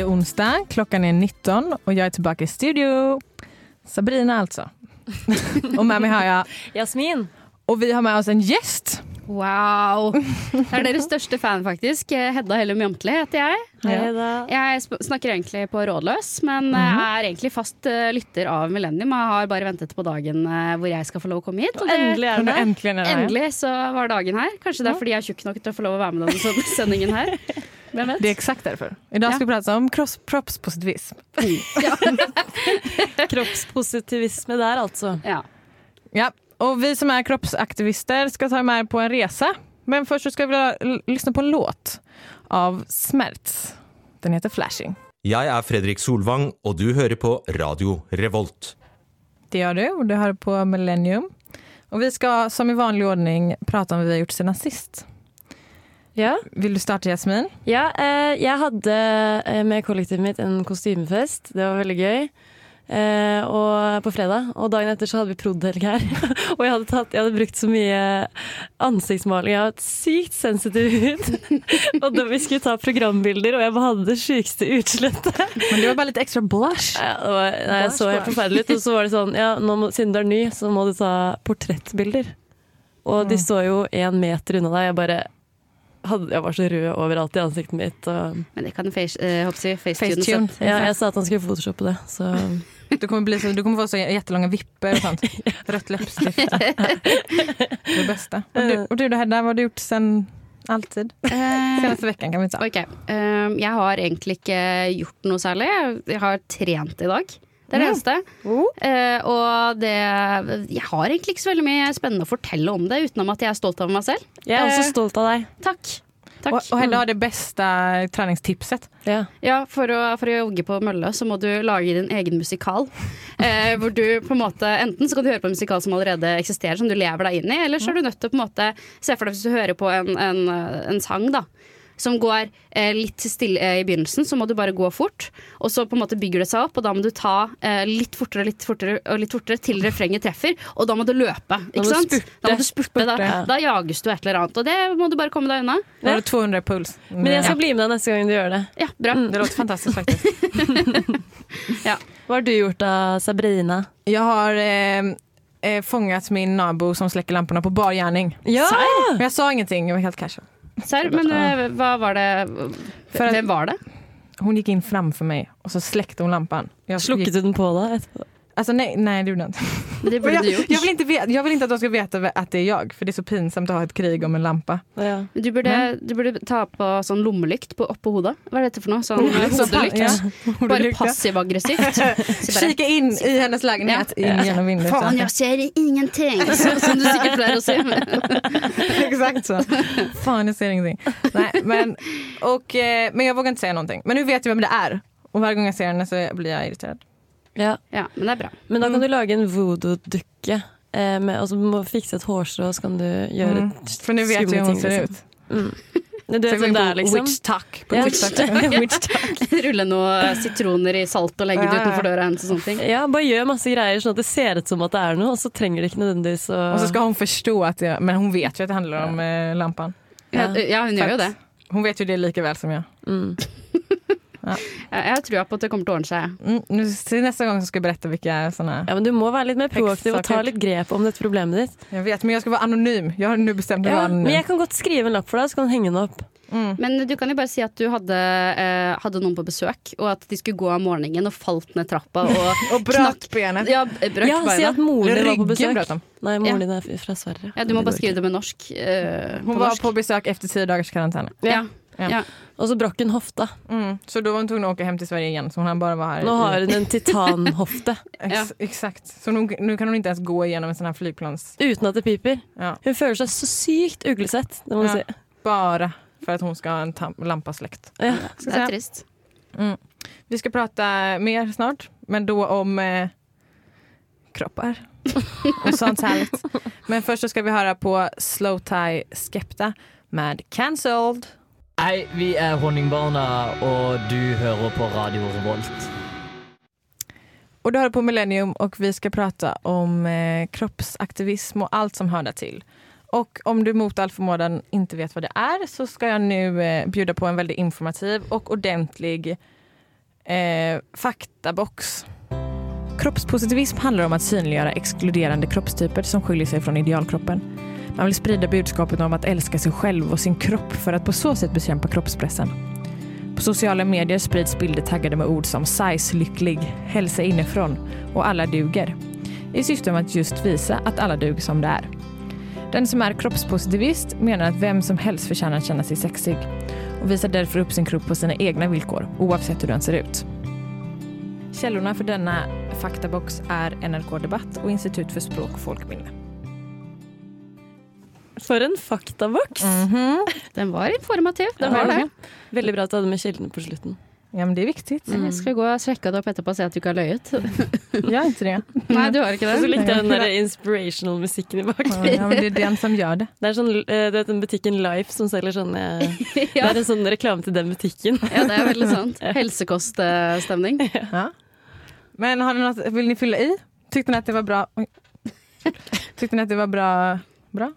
Det är onsdag, klockan är 19 och jag är tillbaka i studio. Sabrina alltså. och med mig har jag... Jasmin. Och vi har med oss en gäst. Wow! Det er deres største fan, faktisk. Hedda Hellum Jamtli heter jeg. Hei. Jeg snakker egentlig på rådløs, men Mhm. eh, er egentlig fast eh, lytter av Millennium. Jeg har bare ventet på dagen eh, hvor jeg skal få lov å komme hit. og det- Endelig er Och nu den her. äntligen är det. Endelig så var dagen her. Kanskje det er fordi jeg er tjukk nok til å få lov å være med denne sendingen her. Hvem vet? Det er exakt I dag skal vi prate om kroppspositivisme. Ja. Kroppspositivisme der, altså. Ja. Ja, och vi som är kroppsaktivister ska ta med er på en resa. Men först så ska vi lytte lyssna på en låt av Smerts. Den heter Flashing. Jeg er Fredrik Solvang, og du hører på Radio Revolt. Det gjør du og du hører på Millennium. Og vi skal som i vanlig ordning prate om hva vi har gjort siden sist. Ja. Vil du starte, Jasmin? ja eh, jeg hadde eh, med kollektivet mitt en kostymefest. Det var veldig gøy. Eh, og på fredag. Og dagen etter så hadde vi prod.helg her. og jeg hadde, tatt, jeg hadde brukt så mye ansiktsmaling. Jeg har et sykt sensitiv hud. og da vi skulle ta programbilder, og jeg hadde det sjukeste utslettet. Men det var bare litt ekstra blush. Ja, det var, nei, jeg så helt forferdelig ut. Og så var det sånn, ja, må, siden du er ny, så må du ta portrettbilder. Og de står jo én meter unna deg. Jeg bare hadde, jeg var så rød overalt i ansiktet mitt. Og, Men det kan face, uh, hoppsi, facetune Facetune. ja, jeg sa at han skulle photoshoppe det, så Du kommer, bli så, du kommer få så jättelånga vipper och sånt. Rött läppstift. Det bästa. Och du, och du då Hedda, vad har du gjort sen alltid? Eh, Senaste veckan kan vi ta. Okay. Um, Jeg har egentlig ikke gjort noe særlig. Jeg har trent i dag. Det er det Mm. eneste. Eh, og det Jeg har egentlig ikke så veldig mye spennende å fortelle om det, utenom at jeg er stolt av meg selv. jeg er også stolt av deg. Takk. Takk. Og, og heller ha det beste treningstipset. Ja. Ja, for å, for å jogge på mølle så må du lage din egen musikal. Eh, hvor du på en måte Enten så kan du høre på en musikal som allerede eksisterer, som du lever deg inn i, eller så er du nødt til å på en måte Se for deg hvis du hører på en, en, en sang, da. Som går eh, litt stille eh, i begynnelsen, så må du bare gå fort. Og så på en måte bygger det seg opp, og da må du ta eh, litt fortere litt fortere og litt fortere til refrenget treffer. Og da må du løpe. Ikke da sant? spurte. Da må du spurte. Da, Spurte. da jages du et eller annet. Og det må du bare komme deg unna. Da har du 200 puls. Men jeg skal bli med deg neste gang du gjør det. Ja, bra. Det låter fantastisk, faktisk. ja. Hva har du gjort da, Sabrina? Jeg har eh, fanget min nabo som slekker lampene på bar gjerning. Ja! Men jeg sa ingenting, Jeg var helt casual. Serr, men uh, hva var det Hvem var det? Hun gikk inn fremfor meg, og så slekte hun lampen. Jag Slukket du den på da? etterpå? Alltså nej, nej det gjorde jag inte. Det Men burde jag, du gjort. jag, vill inte veta, jag vill inte att de ska veta att det är jag, för det är så pinsamt att ha ett krig om en lampa. Ja. Du burde, du burde ta på sånn lommelykt på, oppå hodet. Hva er dette for noe? Sånn hodelykt. ja, Bare passiv-aggressivt. Så bare, Kika in i hennes lägenhet, in genom vinduet. Faen, jeg ser ingenting! Så, som du sikkert pleier å si. Exakt så. Fan, jag ser ingenting. Nej, men, och, eh, men jag vågar inte säga någonting. Men nu vet jag vem det är. Och varje gång jag ser henne så blir jag irriterad. Ja. Ja, men det er bra. Men da Mm. kan du lage en voodoo-dukke. Eh, med- altså, du må fikse et hårstrå, så kan du gjøre Mm. För ting vet skumle hon ting, ser liksom. ut. Mm. Du vet Så hvem det er, liksom? Witch talk. På Ja. witch talk. witch talk. Rulle noen sitroner i salt og legge det Ja, ja, ja. utenfor døra hennes og sånne ting. Ja, bare gjør masse greier sånn at det ser ut som at det er noe, og så trenger det ikke nødvendigvis å Og så skal hun forstå at det, men hun vet jo at det handler om ja. lampen. Ja, ja hun gjør jo det. Hun vet jo det likevel som jeg. mm. Jeg, jeg har trua på at det kommer til å ordne seg. Mm, neste gang nästa skal så berette hvilke berätta vilka såna... Ja, men du må være litt mer proaktiv og ta litt grep om dette problemet ditt. Jeg vet, men jeg skal være anonym. Jeg har nu bestämt mig Ja, være anonym. men jeg kan godt skrive en lapp for deg, så kan du henge den opp. Mm. Men du kan jo bare si at du hadde, eh, hadde noen på besøk, og at de skulle gå av morgenen og falt ned trappa og og brakk benet. ja, brøk Ja, si at moren din var på besøk. Nei, moren Ja. er fra Sverige. Ja, du må bare skrive det med norsk. eh, Hun på var norsk. på besøk efter tio dagars karantän. Ja. Ja. Ja. Og så brakk hun hofta. Mm. Så da var hun tvungen å åke hjem til Sverige igjen. Så hun bare var her. Nå har hun en titanhofte Ex- Exakt. Så nu, nu kan hun ikke ens gå gjennom en sånn her flygplans... uten at det piper. Ja. Hun føler seg så sykt uglesett, det må Ja. du si. Bare for at hun skal ha en lampaslekt. Ja. Det er trist. Mm. Vi skal prate mer snart, men da om eh, kropper. Og sånt herlig. Men først så ska vi høre på Slow Tie Skepta med Cancelled. Hei, vi er Honningbarna, og du hører på Radio Revolt. Og du hører på Millennium og vi skal prate om eh, kroppsaktivism og alt som hører til. Og Och om du mot all förmodan ikke vet hva det er, så skal jeg nå eh, bjuda på en veldig informativ og ordentlig Eh, faktabox. Kroppspositivism handler om å synliggjøre ekskluderende kroppstyper som skiller seg fra idealkroppen. Man vill sprida budskapet om att älska sig själv och sin kropp för att på så sätt bekämpa kroppspressen. På sociala medier sprids bilder taggade med ord som size-lycklig, hälsa inifrån och alla duger. I syfte att just visa att alla duger som det är. Den som är kroppspositivist menar att vem som helst förtjänar att känna sig sexig och visar därför upp sin kropp på sina egna villkor oavsett hur den ser ut. Källorna för denna faktabox är NRK Debatt och Institut för språk och folkminne. For en faktaboks! Den var informativ. Den var det. Veldig bra at du hadde med kildene på slutten. Ja, men det er viktig. Mm. Jeg skal gå og sjekke det opp etterpå og se at du ikke har løyet. ja, jeg inte det. Nei, du har ikke Og så likte jeg den der inspirational musikken i bak. Ja, men det er den som gjør det. Det er sånn, eh, du vet den butikken Life som selger sånne Det er en sånn reklame til den butikken. ja, det er veldig sant. Helsekoststemning. Ja. Men har ni noe Vil dere fylle i? Tykte dere at det var bra? Tykte Tyckte at att det var bra? bra?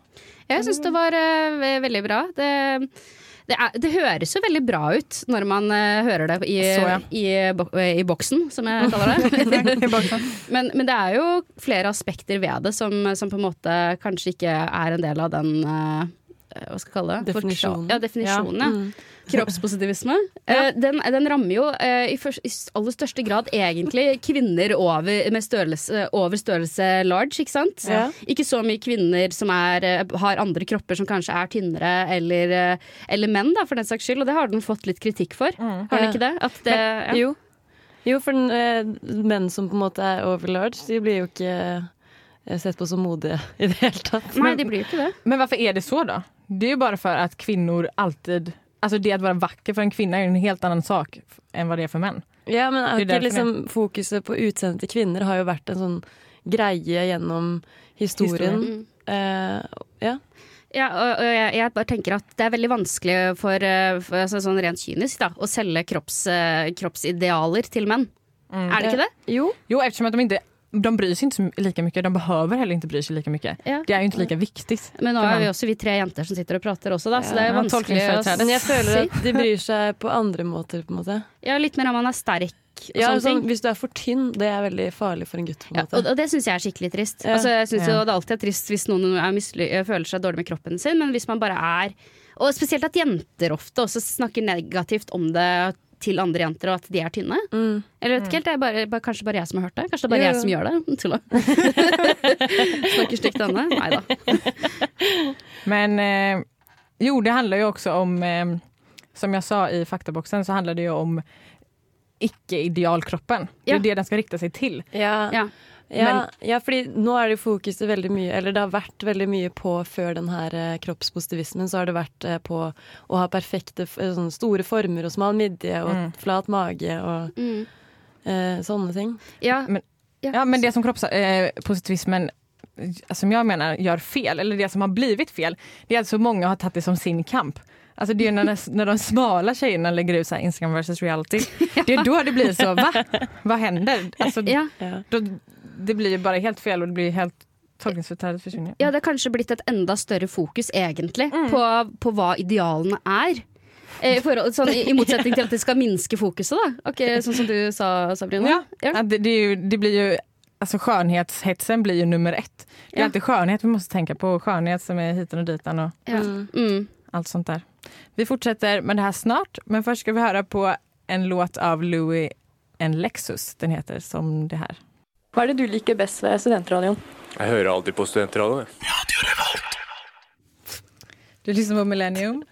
Jeg syns det var uh, veldig bra. Det, det, er, det høres jo veldig bra ut når man uh, hører det i, Så, ja. i, bo, i boksen, som jeg kaller det. Men, men det er jo flere aspekter ved det som, som på en måte kanskje ikke er en del av den eh, hva skal jeg kalle det? Definisjonen. Ja, definisjonen, ja. Mm. Kroppspositivisme. ja. den, den rammer jo eh, i, først, i aller største grad egentlig kvinner over, med størrelse, over størrelse large, ikke sant? Ja. Ikke så mye kvinner som er, eh, har andre kropper som kanskje er tynnere, eller, eh, eller menn, da, for den saks skyld. Og det har den fått litt kritikk for. Har den ikke det? Det ja. Jo. jo, for den, eh, menn som på en måte er overlarge, de blir jo ikke eh, sett på som modige i det hele tatt. Nei, de blir jo ikke det. Men hvorfor er det så da? Det er jo bare for at kvinnor alltid... Alltså det å være vakker for en kvinne er jo en helt annen sak enn hva det er for menn. Ja, men er Det ikke liksom Fokuset på utseendet til kvinner har jo vært en sånn greie gjennom historien. Mm. Uh, ja. Ja, og, jeg, jeg bare tenker at det er veldig vanskelig for, eh, for altså, sånn rent kynisk da, å selge kropps, eh, kroppsidealer til menn. Er det ikke det? Jo. Jo, eftersom at de inte... De bryr sig inte like lika mycket. De behöver heller inte bry sig lika mycket. Ja. Det er jo ikke like viktig. Men nå er vi også vi tre jenter som sitter og prater også, da, så det er vanskelig å si. Men jeg føler at de bryr seg på andre måter, på en måte. Ja, litt mer om man er sterk Ja, sånn, hvis du er for tynn, det er veldig farlig for en gutt. på en Ja, måte. og, og det syns jeg er skikkelig trist. Ja. Altså, jeg synes Ja. jo Det alltid er trist hvis noen er eh, føler seg dårlig med kroppen sin, men hvis man bare er Og spesielt at jenter ofte også snakker negativt om det til andre jenter, og at de er tynne. Mm. Eller vet ikke helt, det er bare, bare, kanskje bare jeg som har hørt det? Kanskje det er bare Jo, jeg som gjør det? Tulla. Snakker stygt til henne? Nei da. Men eh, jo, det handler jo også om, eh, som jeg sa i faktaboksen, så handler det jo om ikke-idealkroppen. Det Ja. det den skal rikta seg til. Ja. Ja. Ja, ja, fordi nå er det fokuset veldig mye Eller det har vært veldig mye på før den her eh, kroppspositivismen, så har det vært eh, på å ha perfekte, eh, sånne store former og smal midje og Mm. flat mage og Mm. eh, sånne ting. Ja. Men- ja. Ja, men det som kroppspositivismen eh, som jag menar gör fel, eller det som har blivit fel, det är att så många har tagit det som sin kamp. Alltså det är när, när de smala tjejerna lägger ut så Instagram versus reality. Det är då det blir så, va? Vad händer? Alltså, Ja. Ja. då, det blir bara helt fel och det blir helt tolkningsföreträdet försvinner. ja, det har kanskje blitt et enda større fokus, egentlig, Mm. på, på hva idealene er. Eh, i forhold- sånn, i, I motsetning til at det skal minske fokuset, da. Okay, sånn som du sa, Sabrina. Ja, Ja. ja. Det, det, det blir jo alltså skönhetshetsen blir ju nummer ett. Det är Ja. alltid skönhet vi måste tänka på, skönhet som är hiten och ditan och Ja. Mm. Mm. allt sånt där. Vi fortsätter med det här snart, men först ska vi höra på en låt av Louis en Lexus. Den heter Som det her. Hva er det du liker best ved studentradioen? Jeg hører alltid på studentradioen. Du lyssnar på Millennium.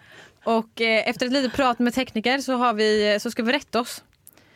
Och eh, efter et lite prat med tekniker så, har vi, så skal vi rette oss.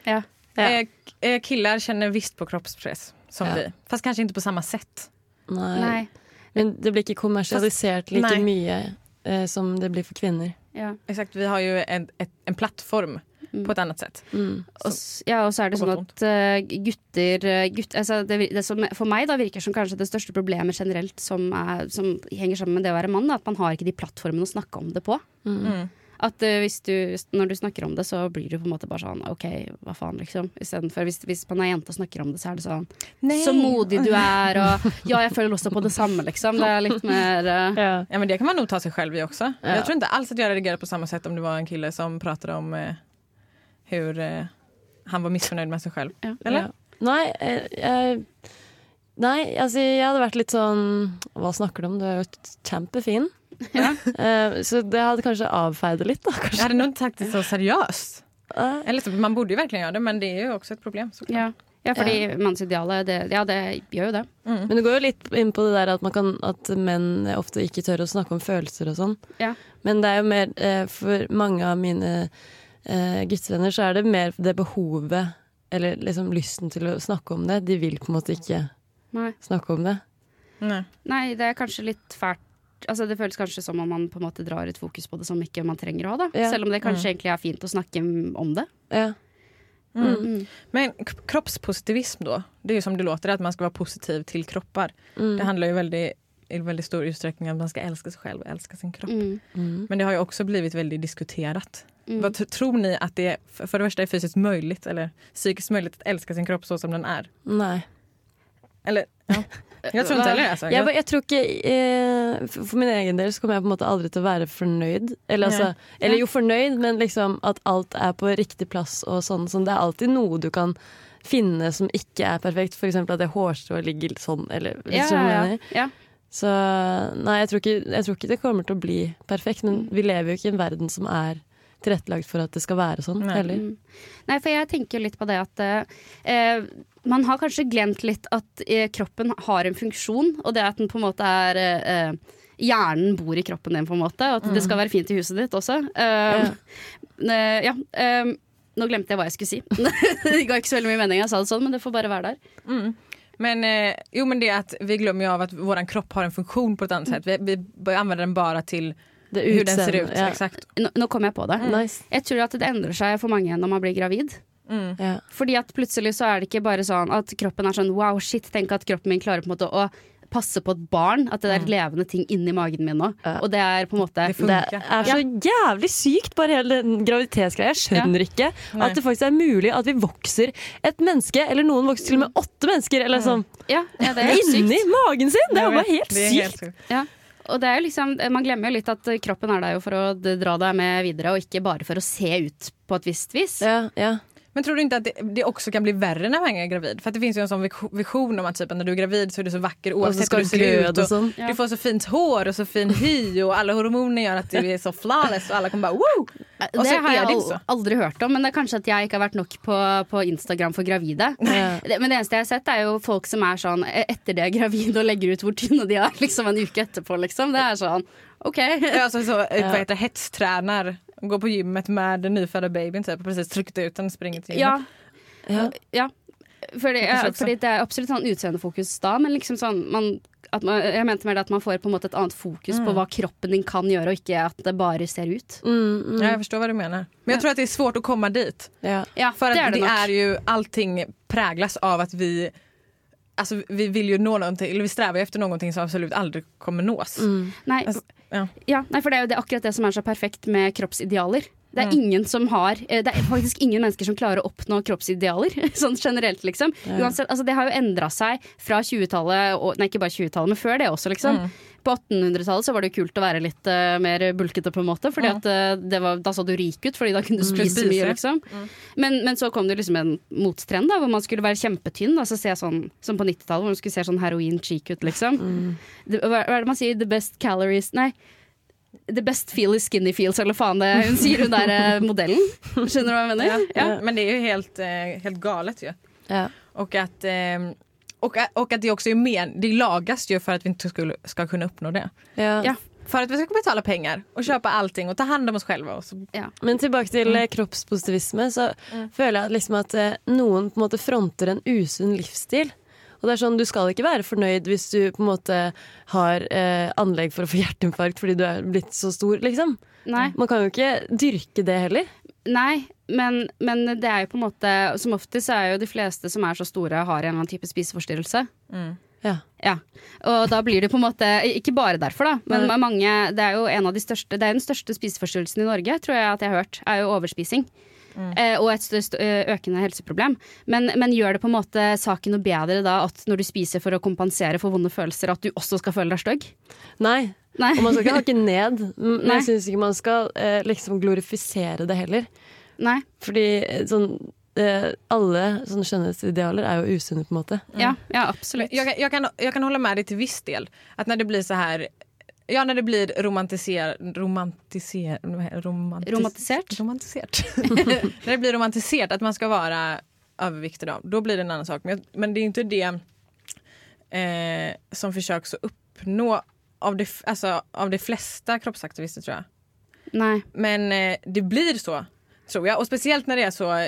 Ja. Ja. Eh, eh, killar känner visst på kroppspress som Ja. vi. Fast kanskje ikke på samme sett. Nei. Nei. Men det blir ikke kommersialisert like Nei. mye eh, som det blir for kvinner. Ja. Exakt, vi har ju en, ett, en plattform på et annet sett. Mm. Og, ja, og så er det sånn at uh, gutter, eh, gutt, altså det, det som For meg da virker som kanskje det største problemet generelt som, er, som henger sammen med det å være mann, da, at man har ikke de plattformene å snakke om det på. Mm. At uh, hvis du, Når du snakker om det, så blir du på en måte bare sånn OK, hva faen, liksom. Istedenfor hvis, hvis man er jente og snakker om det, så er det sånn Så modig du er, og ja, jeg føler også på det samme, liksom. Det er litt mer uh... Ja. Ja men det kan man nok ta seg selv i også. Ja. Jeg tror ikke alls at jeg reagerar på samme sett om det var en kille som pratet om eh, hur, eh, han var misfornøyd med seg selv. Ja. Eller? Ja. Nei, eh, jeg, nei, altså jeg hadde vært litt sånn Hva snakker du om? Du er jo kjempefin. Ja. Eh, så det hadde kanskje avfeid det litt, da. Jeg Kanskje. hadde nog inte det så seriøst. Eller, så- man burde jo virkelig gjøre det, men det er jo også et problem. såklart. Ja. ja, fordi mannsidealet, det, ja, det gjør jo det. Men det går jo litt inn på det der at, man kan, at menn ofte ikke tør å snakke om følelser og sånn. Ja. Men det er jo mer eh, For mange av mine eh, guttevenner så er det mer det behovet, eller liksom lysten til å snakke om det. De vil på en måte ikke Nei. snakke om det. Nei. Nei, det er kanskje litt fælt. Altså, det føles kanskje som om man på en måte drar et fokus på det som ikke man trenger å ha. Da. Ja. Selv om det kanskje egentlig er fint å snakke om det. Ja. Mm. Men k- kroppspositivism då, det är ju som det låter, att man ska vara positiv till kroppar. Mm. Det handlar ju väldigt, i väldigt stor utsträckning om att man ska älska sig själv och älska sin kropp. Mm. Mm. Men det har ju också blivit väldigt diskuterat. Mm. Vad tror ni att det för för det verste är fysiskt möjligt eller psykiskt möjligt att älska sin kropp så som den är? Nei. Eller, ja. Jag tror heller alltså. Jeg, jeg tror ikke eh, For min egen del så kommer jeg på en måte aldri til å være fornøyd. Eller, altså, eller jo, fornøyd, men liksom at alt er på riktig plass og sånn. sånn. Det er alltid noe du kan finne som ikke er perfekt. F.eks. at det hårstrået ligger sånn, eller hvis Ja, ja. Så nei, jeg tror, ikke, jeg tror ikke det kommer til å bli perfekt. Men vi lever jo ikke i en verden som er tilrettelagt for at det skal være sånn Nei. heller. Mm. Nei, for jeg tenker litt på det at eh, man har kanskje glemt litt at eh, kroppen har en funksjon, og det at den på en måte er eh, Hjernen bor i kroppen din, på en måte, og at det skal være fint i huset ditt også. Eh, eh, ja. eh, nå glemte jeg hva jeg skulle si. det ga ikke så veldig mye mening jeg sa det sånn, men det får bare være der. mm. Men, eh, jo, men det at vi glemmer jo av at vår kropp har en funksjon på et annet sett. Vi, vi anvender den bare bara till Det hur den ser ut. ja. Exakt. Nå, nå kom jeg på det. Nice. Jeg tror at det endrer seg for mange når man blir gravid. Mm. Ja. Fordi at plutselig så er det ikke bare sånn at kroppen er sånn wow, shit, tenk at kroppen min klarer på en måte å passe på et barn. At det er levende ting inni magen min nå. Ja. Og det er på en måte Det Det er så jævlig sykt, bare hele den graviditetsgreia. Jeg skjønner ikke Nei. at det faktisk er mulig at vi vokser et menneske, eller noen vokser til og med åtte mennesker, eller sånn, Ja, ja det er inni sykt. magen sin! Det er jo bare helt sykt. helt sykt. Og det er liksom, man glemmer jo litt at kroppen er der jo for å dra deg med videre, og ikke bare for å se ut på et visst vis. Ja, ja. Men tror du inte att det, det också kan bli värre när man är gravid? För att det finns ju en sån vision om att typ, när du är gravid så är du så vacker oavsett hur du ser ut. Och, sånn. Ja. Du får så fint hår og så fin hy og alle hormoner gjør at du er så flawless og alle kommer bare wow! Og Det har jeg det aldri hørt om, men det er kanskje at jeg ikke har vært nok på, på Instagram for gravide. Ja. Det, men det eneste jeg har sett, er jo folk som er sånn eh, etter det er gravide og legger ut hvor tynne de er liksom en uke etterpå, liksom. Det er sånn OK. Alltså så, ja. vad heter, hetstränar, går på gymmet med den nyfödda babyn typ, och precis tryckt ut den och springer till gymmet. Ja. Ja. ja. Fordi, ja, fordi det er absolutt sånn utseendefokus da, men liksom sånn man, at man, Jeg mente mer det at man får på en måte et annet fokus på hva kroppen din kan gjøre, og ikke at det bare ser ut. Mm, mm, Ja, jeg forstår hva du mener. Men jeg tror at det er svårt å komme dit. ja. For För det er det det er jo allting preges av at vi Alltså vi vill ju nå någonting, eller vi strävar ju efter någonting som absolut aldri kommer nås. Mm. Nei, Altså, ja. ja, nei, for det er jo det, akkurat det som er så perfekt med kroppsidealer. Det er Mm. ingen som har eh, Det er faktisk ingen mennesker som klarer å oppnå kroppsidealer. Sånn generelt, liksom. Uansett, altså, det har jo endra seg fra 20-tallet, nei ikke bare 20-tallet, men før det også, liksom. Mm. På 1800-tallet så var det jo kult å være litt uh, mer bulkete, på en måte. Fordi Mm. at uh, det var, Da så du rik ut, fordi da kunne du spise mm. mye, liksom. Men, men så kom det liksom en motstrend, da, hvor man skulle være kjempetynn. Altså se sånn, som på 90-tallet, hvor man skulle se sånn heroin cheek ut, liksom. Det, hva, hva er det man sier? The best calories Nei. The best feel is skinny feels, eller faen det hun sier, hun der eh, modellen. Skjønner du hva jeg mener? Ja. Men det er jo helt, helt galet jo. Ja. Og at eh, och, och att det också är men, det lagas ju för att vi inte skulle, ska kunna uppnå det. Ja. Ja. För att vi ska betala pengar och köpa allting och ta hand om oss själva. Och så, Men tilbake til mm. kroppspositivisme, så føler jeg at liksom at eh, noen på en måte fronter en usunn livsstil. Og det er sånn, Du skal ikke være fornøyd hvis du på en måte har eh, anlegg for å få hjerteinfarkt fordi du er blitt så stor, liksom. Nei, Man kan jo ikke dyrke det heller. Nei men, men det er jo på en måte Som oftest så er jo de fleste som er så store, har en eller annen type spiseforstyrrelse. Ja. Ja, og da blir det på en måte Ikke bare derfor, da, men Nei. mange Det er jo en av de største Det er den største spiseforstyrrelsen i Norge, tror jeg at jeg har hørt, er jo overspising. Eh, og et stø- stø- økende helseproblem. Men, men gjør det på en måte saken noe bedre da at når du spiser for å kompensere for vonde følelser, at du også skal føle deg stygg? Nei. Nei. Og man skal ikke hakke ned. Men Nei. jeg syns ikke man skal eh, liksom glorifisere det heller. Nei. Fordi eh, sånn eh, alle sånne skjønnhetsidealer er jo usunne, på en måte. Ja, ja absolutt. Jag, kan- jag, kan, jag kan hålla med dig till viss del. Att när det blir så här Ja, när det blir romantiser, romantiser, romantis, Romantisert? romantiserat. när det blir romantiserat att man ska vara överviktig då, då blir det en annan sak. Men, men det är inte det eh, som försöks att uppnå av de, alltså, av de flesta kroppsaktivister tror jag. Nej. Men eh, det blir så, tror jag. Och speciellt när det är så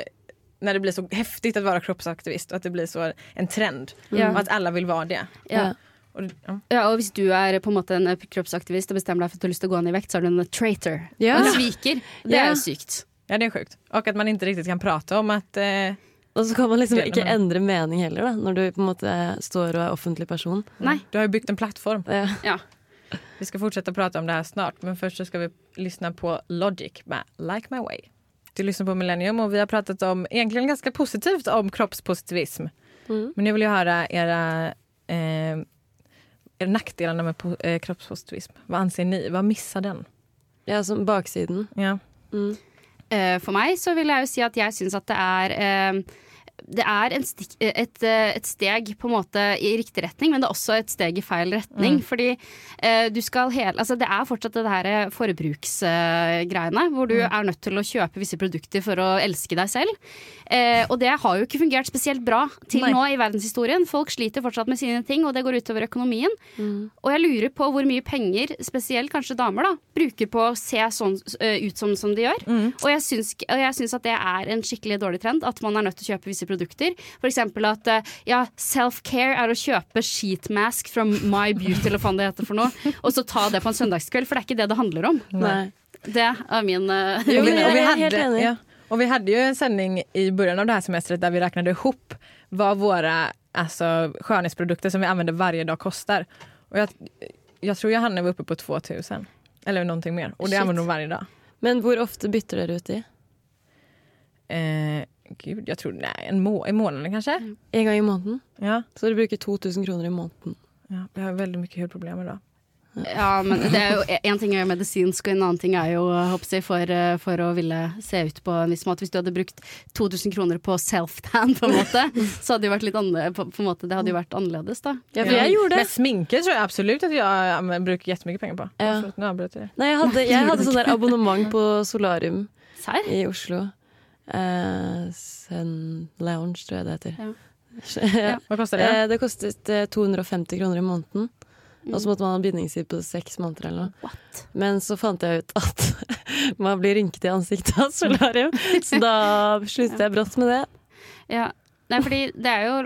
när det blir så häftigt att vara kroppsaktivist och att det blir så en trend. Mm. Och att alla vill vara det. Ja. Det- ja. Ja, og hvis du er på en måte en kroppsaktivist og bestemmer deg for at du har lyst til å gå ned i vekt, så er du en traitor. Ja. En sviker. Det Ja. er jo sykt. ja, det er sjukt. Og at man ikke riktig kan prate om at eh, Og så kan man liksom ikke endre mening heller, da, når du på en måte står og er offentlig person. Nei. du har jo bygd en plattform. Ja. Ja. Vi fortsette å prate om det her snart, men først så skal vi lyssna på Logic med Like My Way. Du lyssnar på Millennium og vi har pratet om, egentlig ganske positivt om kroppspositivism. Mm. Men nå vil jeg høre era, eh, era nackdelarna med eh, kroppspositivism. Vad anser ni? Vad missar den? ja, som baksiden. Ja. Mm. Uh, For meg så vil jeg jo si at jeg syns at det er eh, det er en stik, et, eh, et steg på en måte i riktig retning, men det er også et steg i feil retning. Fordi eh, du skal hele Altså det er fortsatt det her forbruksgreiene, hvor du er nødt til å kjøpe visse produkter for å elske deg selv. Eh, og det har jo ikke fungert spesielt bra til Nei. nå i verdenshistorien. Folk sliter fortsatt med sine ting, og det går utover økonomien. Og jeg lurer på hvor mye penger, spesielt kanskje damer, da, bruker på å se sånn eh, ut som, som de gjør. Og jeg syns, og jeg syns at det er en skikkelig dårlig trend, at man er nødt til å kjøpe visse produkter. For eksempel at eh, ja, self-care er å kjøpe sheetmask fra My Beauty, eller hva det heter for noe, og så ta det på en søndagskveld, for det er ikke det det handler om. Nei. Det er min eh, Jo, men hadde är hade- helt enig. Ja. Och vi hade ju en sändning i början av det här semestret där vi räknade ihop vad våra alltså, skönhetsprodukter som vi använder varje dag kostar. Och jag, jag tror Johanna var uppe på 2000. Eller någonting mer. Och det Shit. använder hon varje dag. Men hvor ofte bytter dere ut de? Eh, gud, jeg tror nei, en, må, i måneden kanskje? En gang i måneden? Ja. Så dere bruker 2000 kroner i måneden. ja. Jag har veldig mye hudproblemer da. Ja, men det er jo En ting er jo medisinsk, og en annen ting er jo håper jeg, for, eh, for å ville se ut på en viss måte. Hvis du hadde brukt 2000 kroner på self-tan, på en måte, så hadde det jo vært litt. På, på en måte, det hadde jo vært annerledes, da. Ja, for jeg gjorde det. Med sminke tror jeg absolutt at jeg bruker brukar penger pengar på. Ja. Nu avbröt jag. Nei, jeg hadde, jeg hadde sånn der abonnement på Solarium Sær? i Oslo. Eh, Sun Lounge, tror jeg det heter. Ja. Ja. Vad kostar det? Eh, det kostet eh, 250 kroner i måneden. Og så måtte man ha bindingstid på seks måneder eller noe. What? Men så fant jeg ut at man blir rynket i ansiktet av solarium, så da sluttet jeg brått med det. Ja. Nei, fordi det er jo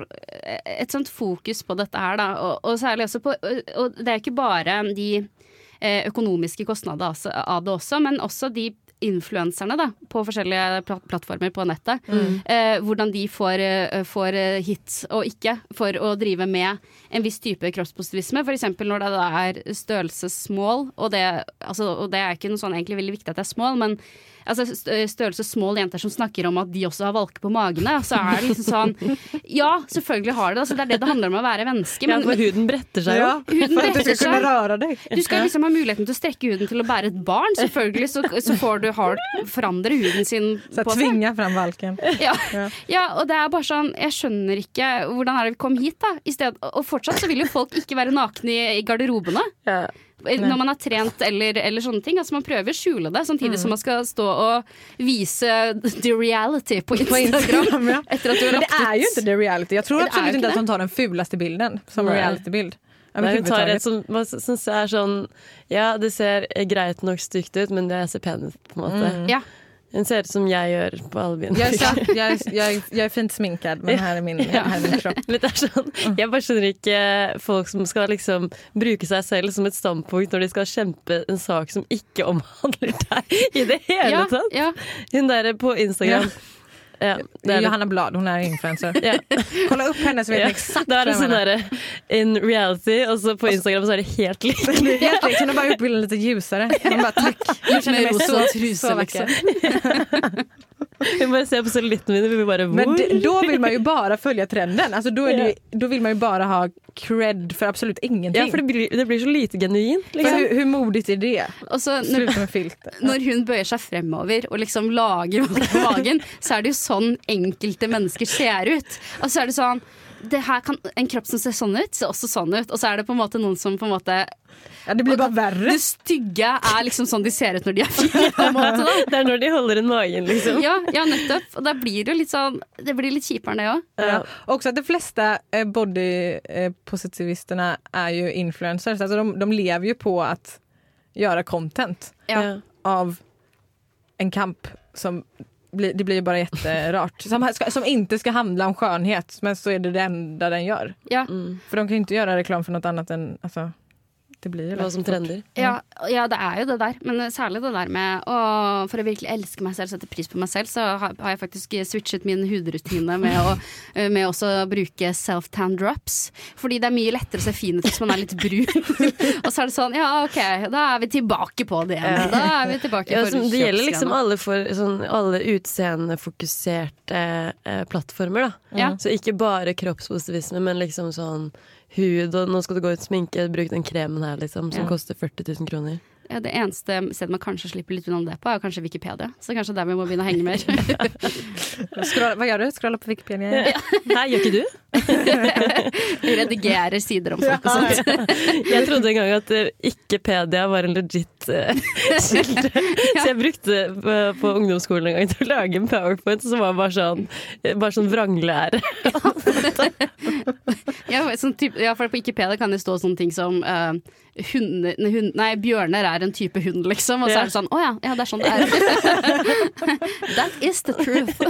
et sånt fokus på dette her, da. Og, og særlig også på Og det er ikke bare de eh, økonomiske kostnadene altså- av det også, men også de influenserne da, på forskjellige plat plattformer på nettet. Eh, hvordan de får, eh, får eh, hits og ikke for å drive med en viss type kroppspositivisme. F.eks. når det er størrelsesmål, og det, altså, og det er ikke noe sånn egentlig veldig viktig at det er small, men altså, størrelse small jenter som snakker om at de også har valker på magene, så er det liksom sånn Ja, selvfølgelig har det det. Altså, det er det det handler om å være menneske. Ja, for huden bretter seg jo. huden att du skal kunne røre deg. Du skal liksom ha muligheten til å strekke huden til å bære et barn. Selvfølgelig så, så får du hard, forandre huden sin Så på tvinger frem tvinga fram valken. Ja. Ja. ja, og det er bare sånn Jeg skjønner ikke hvordan er det vi kom hit, da. I sted, og fortsatt så vil jo folk ikke være nakne i, i garderobene. Ja. Når man har trent eller, eller sånne ting. Altså Man prøver å skjule det, samtidig som man skal stå og vise the reality på Instagram. ja. Etter at du har lagt ut Men det er jo ikke the reality Jeg tror absolutt ikke at hun tar den fuleste bilden som reality-bild. Nei, hun tar et som, man syns er sånn Ja, det ser greit nok stygt ut, men det ser pen ut, på en måte. Ja. Hun ser ut som jeg gjør på alle mine jeg, jeg, jeg jag fint sminkad men her er min, her er min kropp. Er sånn, jeg bare skjønner ikke folk som skal liksom bruke seg selv som et standpunkt når de skal kjempe en sak som ikke omhandler deg i det hele Ja, tatt. ja. Hun der på Instagram. Ja, Det är Johanna Blad, hun er influenser. ja, Kolla opp henne så vet ja. eksakt Da er det sånn derre in reality, og så på Instagram så er det helt likt. Helt likt. Hun har bare gjort bildet litt lysere. Hun bare, takk. Hun kjenner meg så, rosa kan bare ser på cellulitten min. Vi bare, Men da vil man jo bare følge trenden. Altså, da, är det, då vill man jo bare ha cred for absolutt ingenting. Ja, for det blir, det blir så lite genuint. Liksom. Hvor hur modigt är det? Og når, med filter. når hun bøyer seg fremover og liksom lager magen, så er det jo sånn enkelte mennesker ser ut. Og så er det sånn kan, En kropp som ser sånn ut, ser også sånn ut. Og så er det på en måte noen som på en måte Ja, det blir bare verre. Det stygge er liksom sånn de ser ut når de er fine. på en måte da Det er når de holder inn magen, liksom. Ja, ja nettopp. Og da blir det jo litt sånn Det blir litt kjipere, det òg. Ja. Også at de fleste bodypositivistene er jo influencers. Altså de, de lever jo på å gjøre content Ja. av en kamp som blir, det blir ju bara jätterart. Som, ska, som inte ska handla om skönhet men så är det det enda den gör. Ja. För de kan ju inte göra reklam för något annat än, alltså, det blir jo Hva som trender. Ja, ja, det er jo det der. Men særlig det der med å For å virkelig elske meg selv, sette pris på meg selv, så har, har jeg faktisk switchet min hudrutine med å med også å bruke self-tan drops. Fordi det er mye lettere å se fin ut hvis man er litt brun. og så er det sånn, ja OK, da er vi tilbake på det igjen. Da er vi tilbake Ja, for som, det gjelder liksom alle, for, sånn, alle utseendefokuserte eh, plattformer. Da. Ja. Så ikke bare kroppspositivisme, men liksom sånn hud, og nå skal du gå ut sminke, bruk den kremen her, liksom, som Ja. koster 40 000 kroner. Ja, det eneste stedet man kanskje slipper litt unna det på, er kanskje Wikipedia. Så kanskje der vi må begynne å henge mer. Scrolla, hva gjør du? Scrolla på Wikipedia? Nei, gjør ikke du? Redigerer sider om folk og sånt. Jeg trodde en gang at eh, ikke-pedia var en legit eh, kilde. Så jeg brukte på, på ungdomsskolen en gang til å lage en powerpoint som var bare sånn, bare sånn vranglære. Ja, sånn type, ja, for på Wikipedia kan det stå sånne ting som uh, hunde, nei, hund, nei, bjørner er en type hund, liksom. Og så Ja. er det sånn Å ja, ja, det er sånn det er. That is the truth.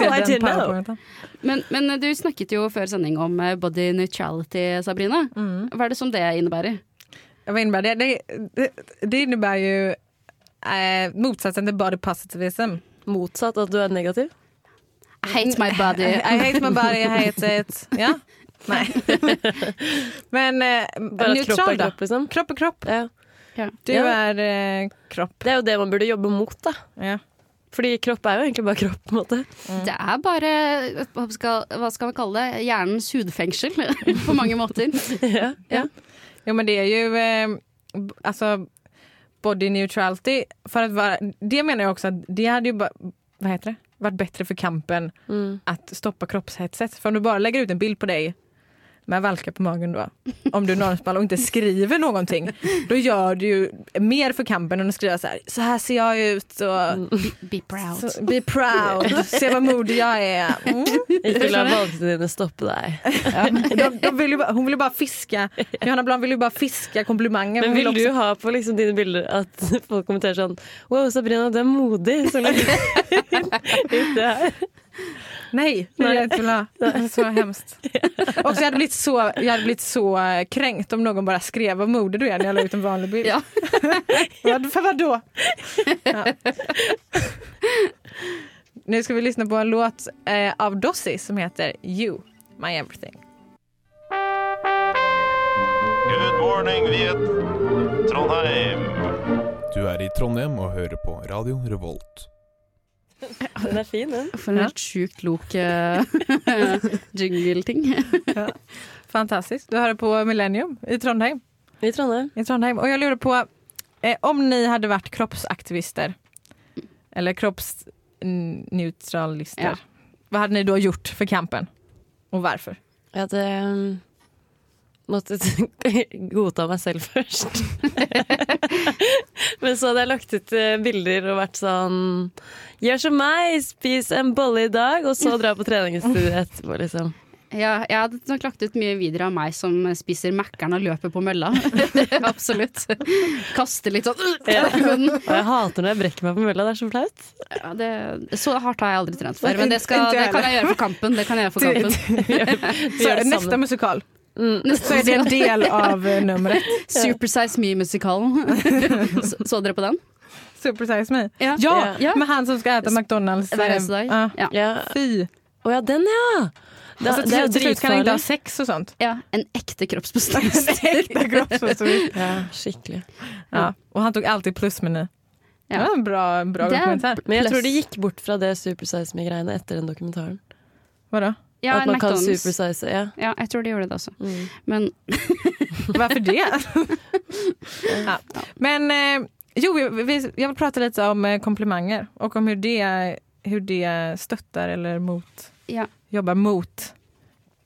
Oh, I didn't know. Men, men du snakket jo før sending om eh, body neutrality, Sabrina. Hva er det som det innebærer? Vad innebär det? Det, det, det innebär ju eh, motsatsen till body positivism. Motsatt at du er negativ. I hate my body. I hate my body, I hate it. Ja? Nej. Men eh, Bare at kropp neutral er då? kropp, liksom. Kropp är kropp. Ja. Du Ja. är eh, kropp. Det er jo det man burde jobbe mot, da. Ja. Fordi kropp er jo egentlig bare kropp, på en måte. Det er bare hva skal, hva skal vi kalle det? Hjernens hudfengsel på mange måter. ja. Ja. Jo men det är ju eh, alltså body neutrality. För att vara, det menar jag också att det hade ju bara, vad heter det? varit bättre för kampen Mm. att stoppa kroppshetset. För om du bara lägger ut en bild på dig med valkar på magen då, om du är och inte skriver någonting, då gör du ju mer för kampen än att skriva så här, så här ser jag ut och Be proud. så, be proud, se vad modig jag är. Mm. Ikke la ha dine stoppe deg. Ja, de, de vill ju bara, hon vill ju bara fiska, Johanna Blad vill ju bara fiska komplimanger. Men vil också- du ha på liksom dine bilder at folk kommenterer sånn Wow, Sabrina, du er modig. Så legger ut det her. Nej, det vill jag inte. Det så hemskt. Och jag hade blivit så, jag hade blivit så eh, kränkt om någon bara skrev vad modig du är när jag la ut en vanlig bild. Ja. Vad- För vadå? Ja. Nu ska vi lyssna på en låt eh, av Dossi som heter You, My Everything. Good morning, Viet. Trondheim. Du er i Trondheim og hører på Radio Revolt. Den er fin, den. For en helt sjukt lok uh, jingle-ting. Fantastiskt. Du hører på Millennium i Trondheim. I Trondheim. I Trondheim. Og jeg lurer på, eh, om ni hadde vært kroppsaktivister eller kroppsneutralister, Ja. hva hadde ni da gjort for kampen? og hvorfor? Jeg hadde um, måttet godta meg selv først. Men så hadde jeg lagt ut eh, bilder og vært sånn Gjør som meg, spis en bolle i dag, og så dra på treningsstudio etterpå, liksom. Ja, jeg hadde nok lagt ut mye videoer av meg som spiser Mækkern og løper på mølla. Absolutt. Kaster litt sånn Ja. munnen. Og jeg hater når jeg brekker meg på mølla, det er så flaut. Ja, det, så hardt har jeg aldri trent før, men det, skal, det kan jeg gjøre for kampen. Det kan jeg gjøre for kampen. Du, du, du, Så, det neste musikal Mm. så er det en del av nummeret. numret. Supersize Me-musikalen. så, så dere på den? Supersize Me. Ja. Ja, Ja. med han som skal spise McDonalds. Hver eh, eneste dag. ja. Ja. Ja. Fy. Å ja, den ja! Det er jo till, till kan jeg ikke ha sex og sånt. ja. En ekte kroppsbestemmelser. Kroppspositivism. Ja, skikkelig. Ja. Og han tok alltid plusmeny. Det var en bra, bra Det er- Men jeg tror de gikk bort fra det Supersize Me-greiene etter den dokumentaren. Vadå? Ja, At man kan supersize, ja. Ja, jeg tror de gjorde det også. Mm. Men Varför det? ja. Men eh, jo, jeg vil prate litt om komplimenter, og om hvordan det, hur det stöttar eller mot, ja. Jobber mot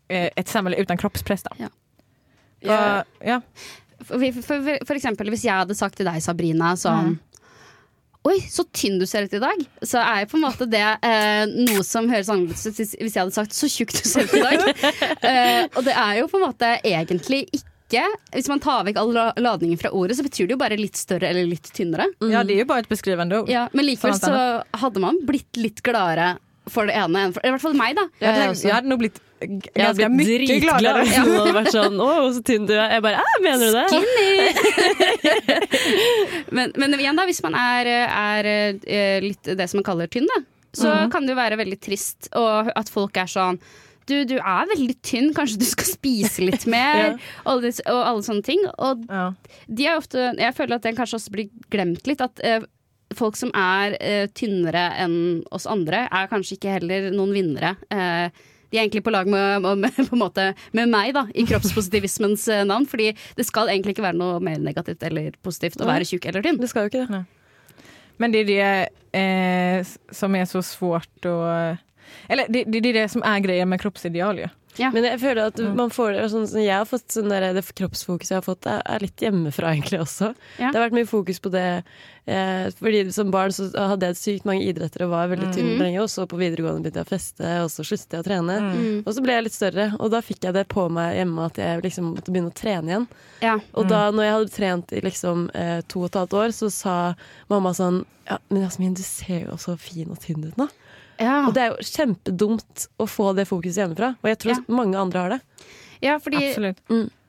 et samfunn uten utan kroppspress. da. Ja. Og, ja. For, for, for, for eksempel hvis jeg hadde sagt til deg, Sabrina, sånn Mm. Oi, så tynn du ser ut i dag. Så er jo på en måte det eh, noe som høres annerledes ut hvis jeg hadde sagt så tjukk du ser ut i dag. eh, og det er jo på en måte egentlig ikke Hvis man tar vekk all la- ladningen fra ordet, så betyr det jo bare litt større eller litt tynnere. ja, det er jo bare et beskrivende ord. Ja, men likevel så hadde man blitt litt gladere for det ene enn for I hvert fall meg, da. Jeg hadde, jeg hadde nå g- Jeg hadde blitt dritglad hvis noen hadde vært sånn 'Å, så tynn du er'. Jeg bare 'Æ, mener du det?' Men, men igjen, da, hvis man er, er eh, litt det som man kaller tynn, da, så Mhm. kan det jo være veldig trist og at folk er sånn du, du er veldig tynn, kanskje du skal spise litt mer? og, alle, og alle sånne ting. Og Ja. de er ofte Jeg føler at den kanskje også blir glemt litt. At eh, folk som er eh, tynnere enn oss andre, er kanskje ikke heller noen vinnere. Eh, de er egentlig på lag med, med, på en måte, med meg, da, i kroppspositivismens eh, navn. Fordi det skal egentlig ikke være noe mer negativt eller positivt å være tjukk eller tynn. Det skal jo ikke det. Men det er det eh, som er så svårt å Eller det, det, det det som er greia med kroppsideal ju. Men jeg føler at Mm. man får det sånn jeg har fått sånn der, Det kroppsfokuset jeg har fått, er, er litt hjemmefra egentlig også. Ja. Det har vært mye fokus på det. Eh, fordi Som barn så hadde jeg sykt mange idretter og var veldig tynn Mm. lenge. Og så på videregående begynte jeg å feste, og så sluttet jeg å trene. Mm. Og så ble jeg litt større, og da fikk jeg det på meg hjemme at jeg liksom måtte begynne å trene igjen. Ja. Og da når jeg hadde trent i liksom eh, to og et halvt år, så sa mamma sånn Ja, men Jasmin, du ser jo så fin og tynn ut nå. Ja. Og det er jo kjempedumt å få det fokuset hjemmefra. Og jeg tror Ja. mange andre har det. ja, fordi, Absolut.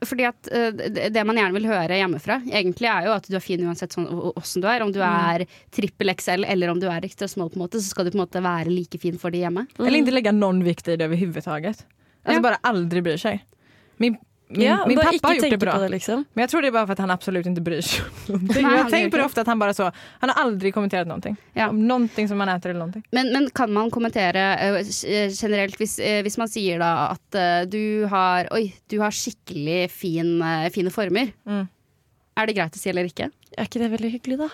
fordi at uh, det det man gjerne vil høre hjemmefra, egentlig er jo at du er fin uansett sånn åssen du er. Om du er trippel XL eller om du er ekstra small, på en måte, så skal du på en måte være like fin for de hjemme. Eller ikke legge noen vikt i det overhodet. Altså Ja. aldri aldrig bryr seg. Min, min, Ja, min pappa har gjort det bra. det, liksom. Men jag tror det är bara för att han absolut inte bryr sig om någonting. Nej, jag gör på det ofta att han bara så, han har aldrig kommenterat någonting. Ja. Om någonting som man äter eller någonting. Men, men kan man kommentere uh, generelt hvis, uh, hvis man sier da at uh, du har Oi, du har skikkelig fin, fine former. Mm. Er det greit å si eller ikke? Er ikke det veldig hyggelig, da?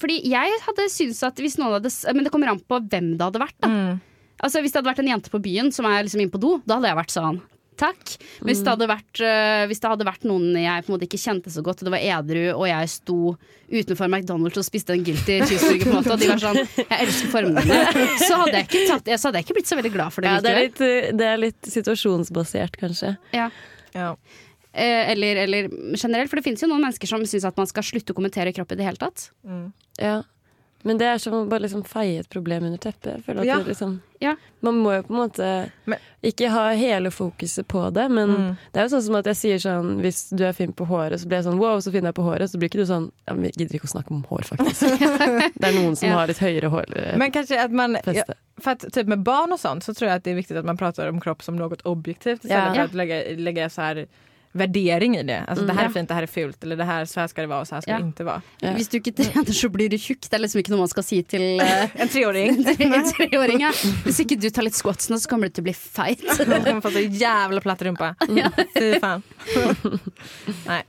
Fordi jeg hadde syntes at hvis noen hadde Men det kommer an på hvem det hadde vært. da Mm. Altså Hvis det hadde vært en jente på byen som er liksom inne på do, da hadde jeg vært sånn Takk. Hvis det, hadde vært, øh, hvis det hadde vært noen jeg på en måte ikke kjente så godt, og det var edru, og jeg sto utenfor McDonald's og spiste en guilty cheeseburger, på en måte, og de var sånn Jeg elsker formene dine. Så hadde jeg ikke, tatt, så hadde jeg ikke blitt så veldig glad for det. Ja, det, er litt, eh, det er litt situasjonsbasert, kanskje. Ja. Ja. Eh, eller, eller generelt, for det finnes jo noen mennesker som syns at man skal slutte å kommentere kropp i det hele tatt. Ja. Men det er som å bare liksom feie et problem under teppet. Jeg at Ja. liksom, Ja. Man må jo på en måte Men- ikke ha hele fokuset på det, men Mm. det er jo sånn som at jeg sier sånn Hvis du er fin på håret, så blir jeg sånn wow, så fin jeg er på håret. Så blir ikke du sånn ja, men Vi gidder ikke å snakke om hår, faktisk. det er noen som Ja. har litt høyere hår. eh, Men kanskje at man, för att typ med barn och sånt så tror jag att det är viktigt att man pratar om kropp som något objektivt istället Ja. för att lägga, lägga så här värdering i det. Alltså det her er fint, det her er fult eller det her, så her skal det være, og så her skal Ja. det ikke være. Ja. Hvis du ikke trener, så blir du tjukk. Det er liksom ikke noe man skal si til uh, En treåring. en treåring. Ja. Hvis ikke du tar litt squats nå, så kommer du til å bli feit. Du kommer få så jævla platt rumpe. Fy faen. Nej.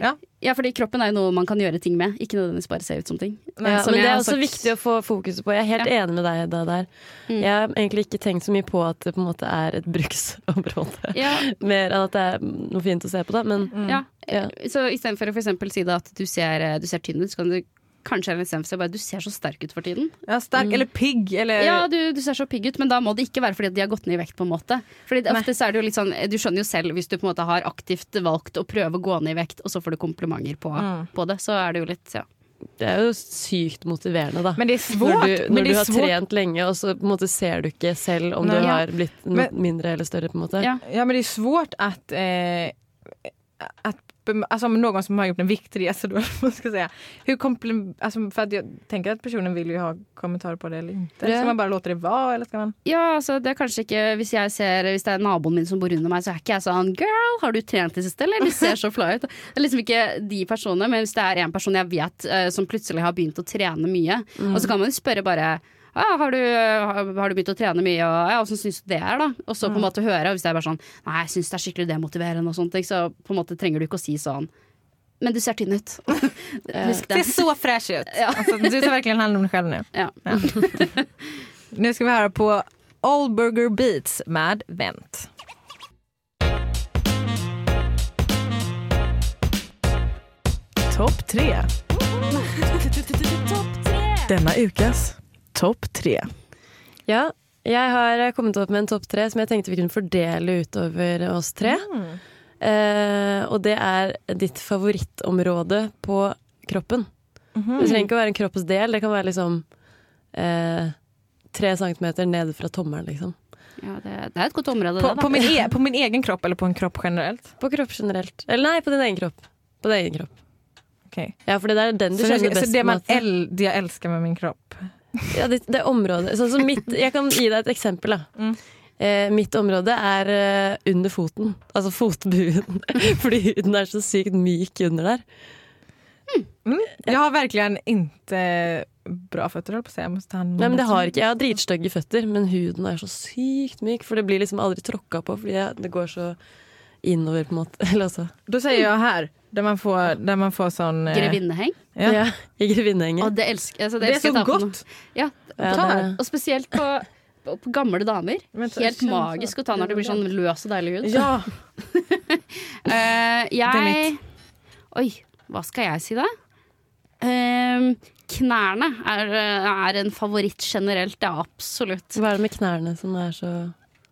Ja. Ja, fordi kroppen er jo noe man kan gjøre ting med, ikke nødvendigvis bare se ut som ting. Ja, som men det er også sagt- viktig å få fokuset på. Jeg er helt enig med deg da der. Mm. Jeg har egentlig ikke tenkt så mye på at det på en måte er et bruksområde. Ja, Mer enn at det er noe fint å se på, da. Men ja. Ja. Så istedenfor å for eksempel si da at du ser, du ser tynn ut, så kan du kanskje istedenfor si bare du ser så sterk ut for tiden. Ja, stark eller pigg eller Ja, du, du ser så pigg ut, men da må det ikke være fordi de har gått ned i vekt. på en måte Fordi Nei. ofte så er det jo litt sånn Du skjønner jo selv hvis du på en måte har aktivt valgt å prøve å gå ned i vekt, og så får du komplimenter på, Mm. på det, så er det jo litt ja. det er jo sykt motiverende, da. Men det er svårt. når du, når du har svårt. trent lenge, og så på en måte ser du ikke selv om Nei. du har blitt Men- mindre eller større. på en måte. Ja. Ja men det er svårt at eh, att alltså om någon som har gjort en viktresa då, man ska säga. Hur komplim- alltså för att jag tänker att personen vill ju ha kommentarer på det eller inte. Det. Ska man bara låta det vara eller ska man? Ja, altså det er kanskje ikke Hvis jeg ser Hvis det er naboen min som bor under meg, så er ikke jeg sånn Girl, har du trent i det siste, eller? Du ser så fly ut. Det er liksom ikke de personene, men hvis det er en person jeg vet eh, som plutselig har begynt å trene mye, Mm. og så kan man jo spørre bare ja, har, du, har, har du begynt å trene mye, og ja, åssen syns du det er, da? Og så på en måte høre, hvis det er bare sånn Nei, jeg syns det er skikkelig demotiverende og sånne ting, så på en måte trenger du ikke å si sånn Men du ser tynn ut. Husk Det det. ser så fresh ut. Ja. Alltså, du tar verkligen hand om deg selv nu. Ja. Nu skal vi høre på All Burger Beats med Vent. Topp tre. Denna ukas topp tre. Ja, jeg har kommet opp med en topp tre som jeg tenkte vi kunne fordele utover oss tre. Eh, og det er ditt favorittområde på kroppen. Det trenger ikke å være en kroppsdel, det kan være liksom eh, tre centimeter nede fra tommelen, liksom. Ja, det, det er et godt område, På, det. da. på, min e på min egen kropp eller på en kropp generelt? På kropp generelt. Eller nei, på din egen kropp. På din egen kropp. Okay. Ja, for det er den du Så, kjenner best. så det, man el det jeg elsker med min kropp. Ja, det, det området sånn som mitt, Jeg kan gi deg et eksempel. Da. Mm. Eh, mitt område er eh, under foten. Altså fotbuen. Fordi huden er så sykt myk under der. Mm. Jeg har virkelig inte bra føtter Jeg på säga. Ta Nei, men det har ikke, Jeg har dritstygge føtter, men huden er så sykt myk. For det blir liksom aldri tråkka på, fordi jeg, det går så innover, på en måte. Eller altså jeg säger där man får, der man får sånn eh, Grevinneheng. Ja. ja. I grevinnehenget. Og det elsker, altså, det Det er så noe. Ja, Ja, ta, og spesielt på, på, på gamle damer. Helt magisk å ta når det blir sånn løs og deilig hud. Ja, Det er jeg mitt. Oi, hva skal jeg si da? Uh, knærne er, er en favoritt generelt, ja, absolutt. Hva er det med knærne som er så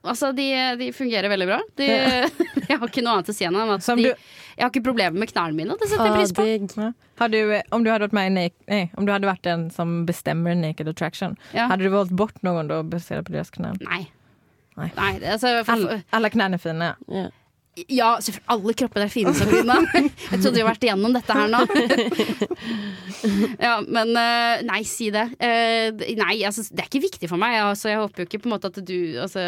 Altså, de, de fungerer veldig bra. De, jeg har ikke noe annet å si enn at Som de, du- jeg har ikke problemer med knærne mine. Det setter jeg ah, pris på. Ja. Har du, om, du hadde vært med i Naked, om du hadde vært den som bestemmer Naked Attraction, Ja. hadde du valgt bort noen da basert på deres knær? Nei. Nei. Nei, det, altså, for, Alle alla knän är fina. Ja. Ja, selvfølgelig. Alle kropper er fine, Sabrina. Jeg trodde vi har vært igjennom dette her nå. Ja, men eh, nei, si det. Eh, nei, altså, det er ikke viktig for meg. Altså, jeg håper jo ikke på en måte at du, altså,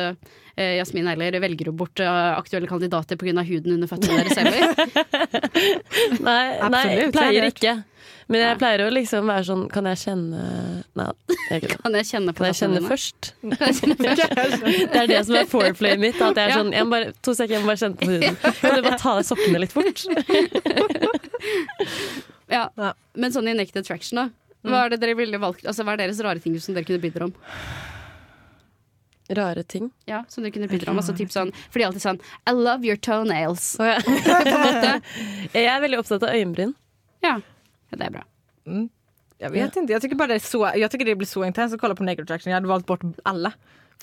eh, Jasmin heller, velger jo bort aktuelle kandidater pga. huden under føttene deres heller. Nei, nei, pleier ikke. Men jeg pleier å liksom være sånn Kan jeg kjenne Nei, jeg, Kan jeg kjenne kan jeg kjenne først? Kan jeg kjenne først? Det er det som er foreplayet mitt. At jeg er sånn jeg må bare, To sekunder, jeg må bare kjenne på huden. Kan du bare ta av deg sokkene litt fort? Ja. Ja. Men sånn i Naked Attraction, da. Hva er det dere ville valgt? Altså, hva er deres rare ting som dere kunne bidra om? Rare ting. Ja, som dere kunne bidra om altså, typ sånn, For de er alltid sånn I love your toenails. Oh, jeg, På en måte. jeg er veldig opptatt av øyenbryn. Ja, ja det er bra. Mm. Jag vet inte, jag tycker bara det är så, jag tycker det blir så intenst att kolla på Naked Attraction. Jag hade valt bort alla.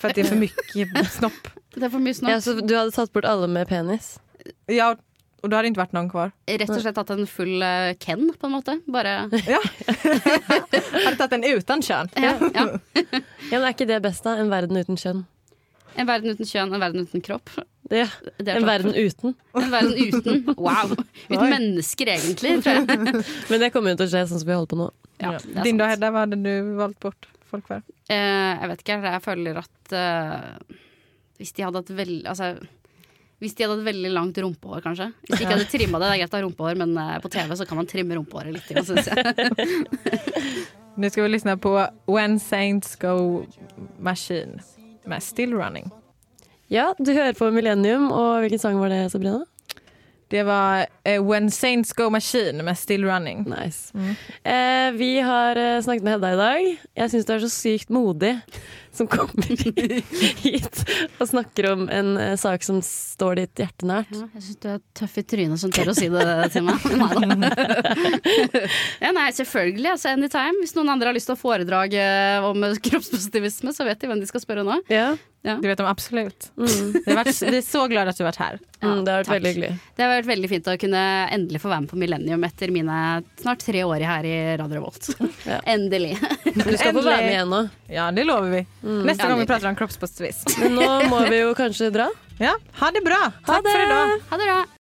För att det är för mycket snopp. Det er for mye snopp. Ja, så du hadde tatt bort alle med penis? Ja, og da hadde det ikke vært noen kvar. Rett og slett tatt en full uh, Ken, på en måte. Bare Ja. hadde tatt en uten kjønn? ja, ja. Ja, men Er ikke det best, da? En verden uten kjønn? En verden uten kjønn, en verden uten kropp. Det er En verden uten. en verden uten. Wow. Uten Oi. mennesker, egentlig, tror jeg. Men det kommer jo til å skje sånn som vi holder på nå. Ja, Ja. Din da. Hedda, hva hadde du valgt bort folk for? Eh, jeg vet ikke, jeg føler at uh, hvis de hadde hatt veldig Altså hvis de hadde hatt veldig langt rumpehår, kanskje. Hvis de ikke hadde trimma det, det er greit å ha rumpehår, men eh, på TV så kan man trimme rumpehåret litt, synes jeg. Nå skal vi lytte på When Saints Go Machine med Still Running. Ja, du hører på Millennium, og hvilken sang var det, Sabrina? Det var uh, When Saints Go Machine med Still Running. Nice. Mm. Uh, vi har uh, snakket med Hedda i dag. Jeg syns du er så sykt modig som kommer hit og snakker om en eh, sak som står ditt hjerte nært. Ja, jeg syns du er tøff i trynet som tør å si det til meg. Nei da. Ja, nei, selvfølgelig. Altså, anytime. Hvis noen andre har lyst til å foredrage om kroppspositivisme, så vet de hvem de skal spørre nå. Ja. Det vet de absolutt. Mm. Vi vi er så glad at du har vært her. Ja, det har vært takk. veldig hyggelig. Det har vært veldig fint å kunne endelig få være med på Millennium etter mine snart tre år her i Radio Revolt. Ja. Endelig. Du skal få være med igjen nå. Ja, det lover vi. Neste gang vi prater om kroppspositivism. Men nå må vi jo kanskje dra. Ja, ha det bra. Takk for i dag. Ha det bra.